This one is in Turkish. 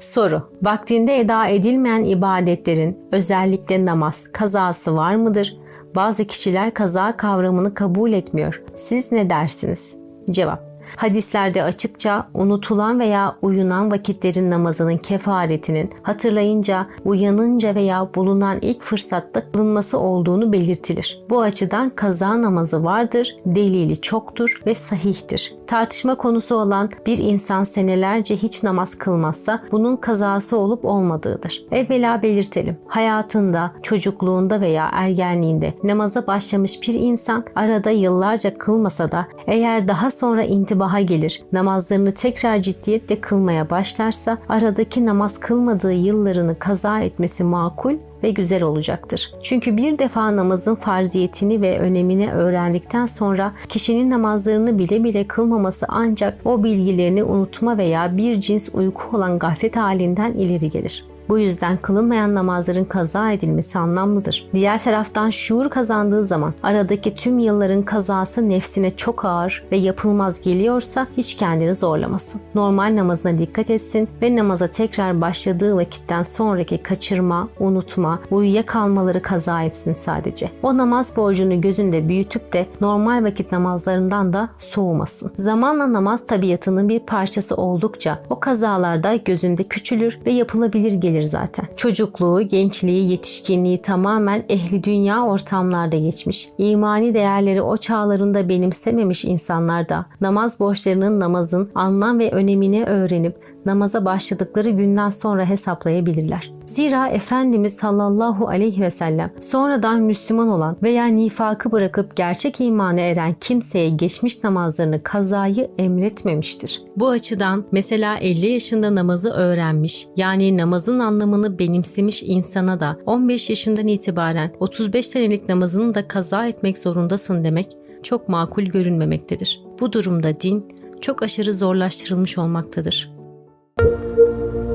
Soru. Vaktinde eda edilmeyen ibadetlerin özellikle namaz kazası var mıdır? Bazı kişiler kaza kavramını kabul etmiyor. Siz ne dersiniz? Cevap. Hadislerde açıkça unutulan veya uyunan vakitlerin namazının kefaretinin hatırlayınca, uyanınca veya bulunan ilk fırsatta kılınması olduğunu belirtilir. Bu açıdan kaza namazı vardır, delili çoktur ve sahihtir. Tartışma konusu olan bir insan senelerce hiç namaz kılmazsa bunun kazası olup olmadığıdır. Evvela belirtelim. Hayatında, çocukluğunda veya ergenliğinde namaza başlamış bir insan arada yıllarca kılmasa da eğer daha sonra intibaha gelir, namazlarını tekrar ciddiyetle kılmaya başlarsa aradaki namaz kılmadığı yıllarını kaza etmesi makul ve güzel olacaktır. Çünkü bir defa namazın farziyetini ve önemini öğrendikten sonra kişinin namazlarını bile bile kılmaması ancak o bilgilerini unutma veya bir cins uyku olan gaflet halinden ileri gelir. Bu yüzden kılınmayan namazların kaza edilmesi anlamlıdır. Diğer taraftan şuur kazandığı zaman aradaki tüm yılların kazası nefsine çok ağır ve yapılmaz geliyorsa hiç kendini zorlamasın. Normal namazına dikkat etsin ve namaza tekrar başladığı vakitten sonraki kaçırma, unutma, uyuyakalmaları kaza etsin sadece. O namaz borcunu gözünde büyütüp de normal vakit namazlarından da soğumasın. Zamanla namaz tabiatının bir parçası oldukça o kazalarda gözünde küçülür ve yapılabilir gelir gelir zaten. Çocukluğu, gençliği, yetişkinliği tamamen ehli dünya ortamlarda geçmiş. İmani değerleri o çağlarında benimsememiş insanlar da namaz borçlarının namazın anlam ve önemini öğrenip namaza başladıkları günden sonra hesaplayabilirler. Zira Efendimiz sallallahu aleyhi ve sellem sonradan Müslüman olan veya nifakı bırakıp gerçek imana eren kimseye geçmiş namazlarını kazayı emretmemiştir. Bu açıdan mesela 50 yaşında namazı öğrenmiş yani namazın anlamını benimsemiş insana da 15 yaşından itibaren 35 senelik namazını da kaza etmek zorundasın demek çok makul görünmemektedir. Bu durumda din çok aşırı zorlaştırılmış olmaktadır. thank you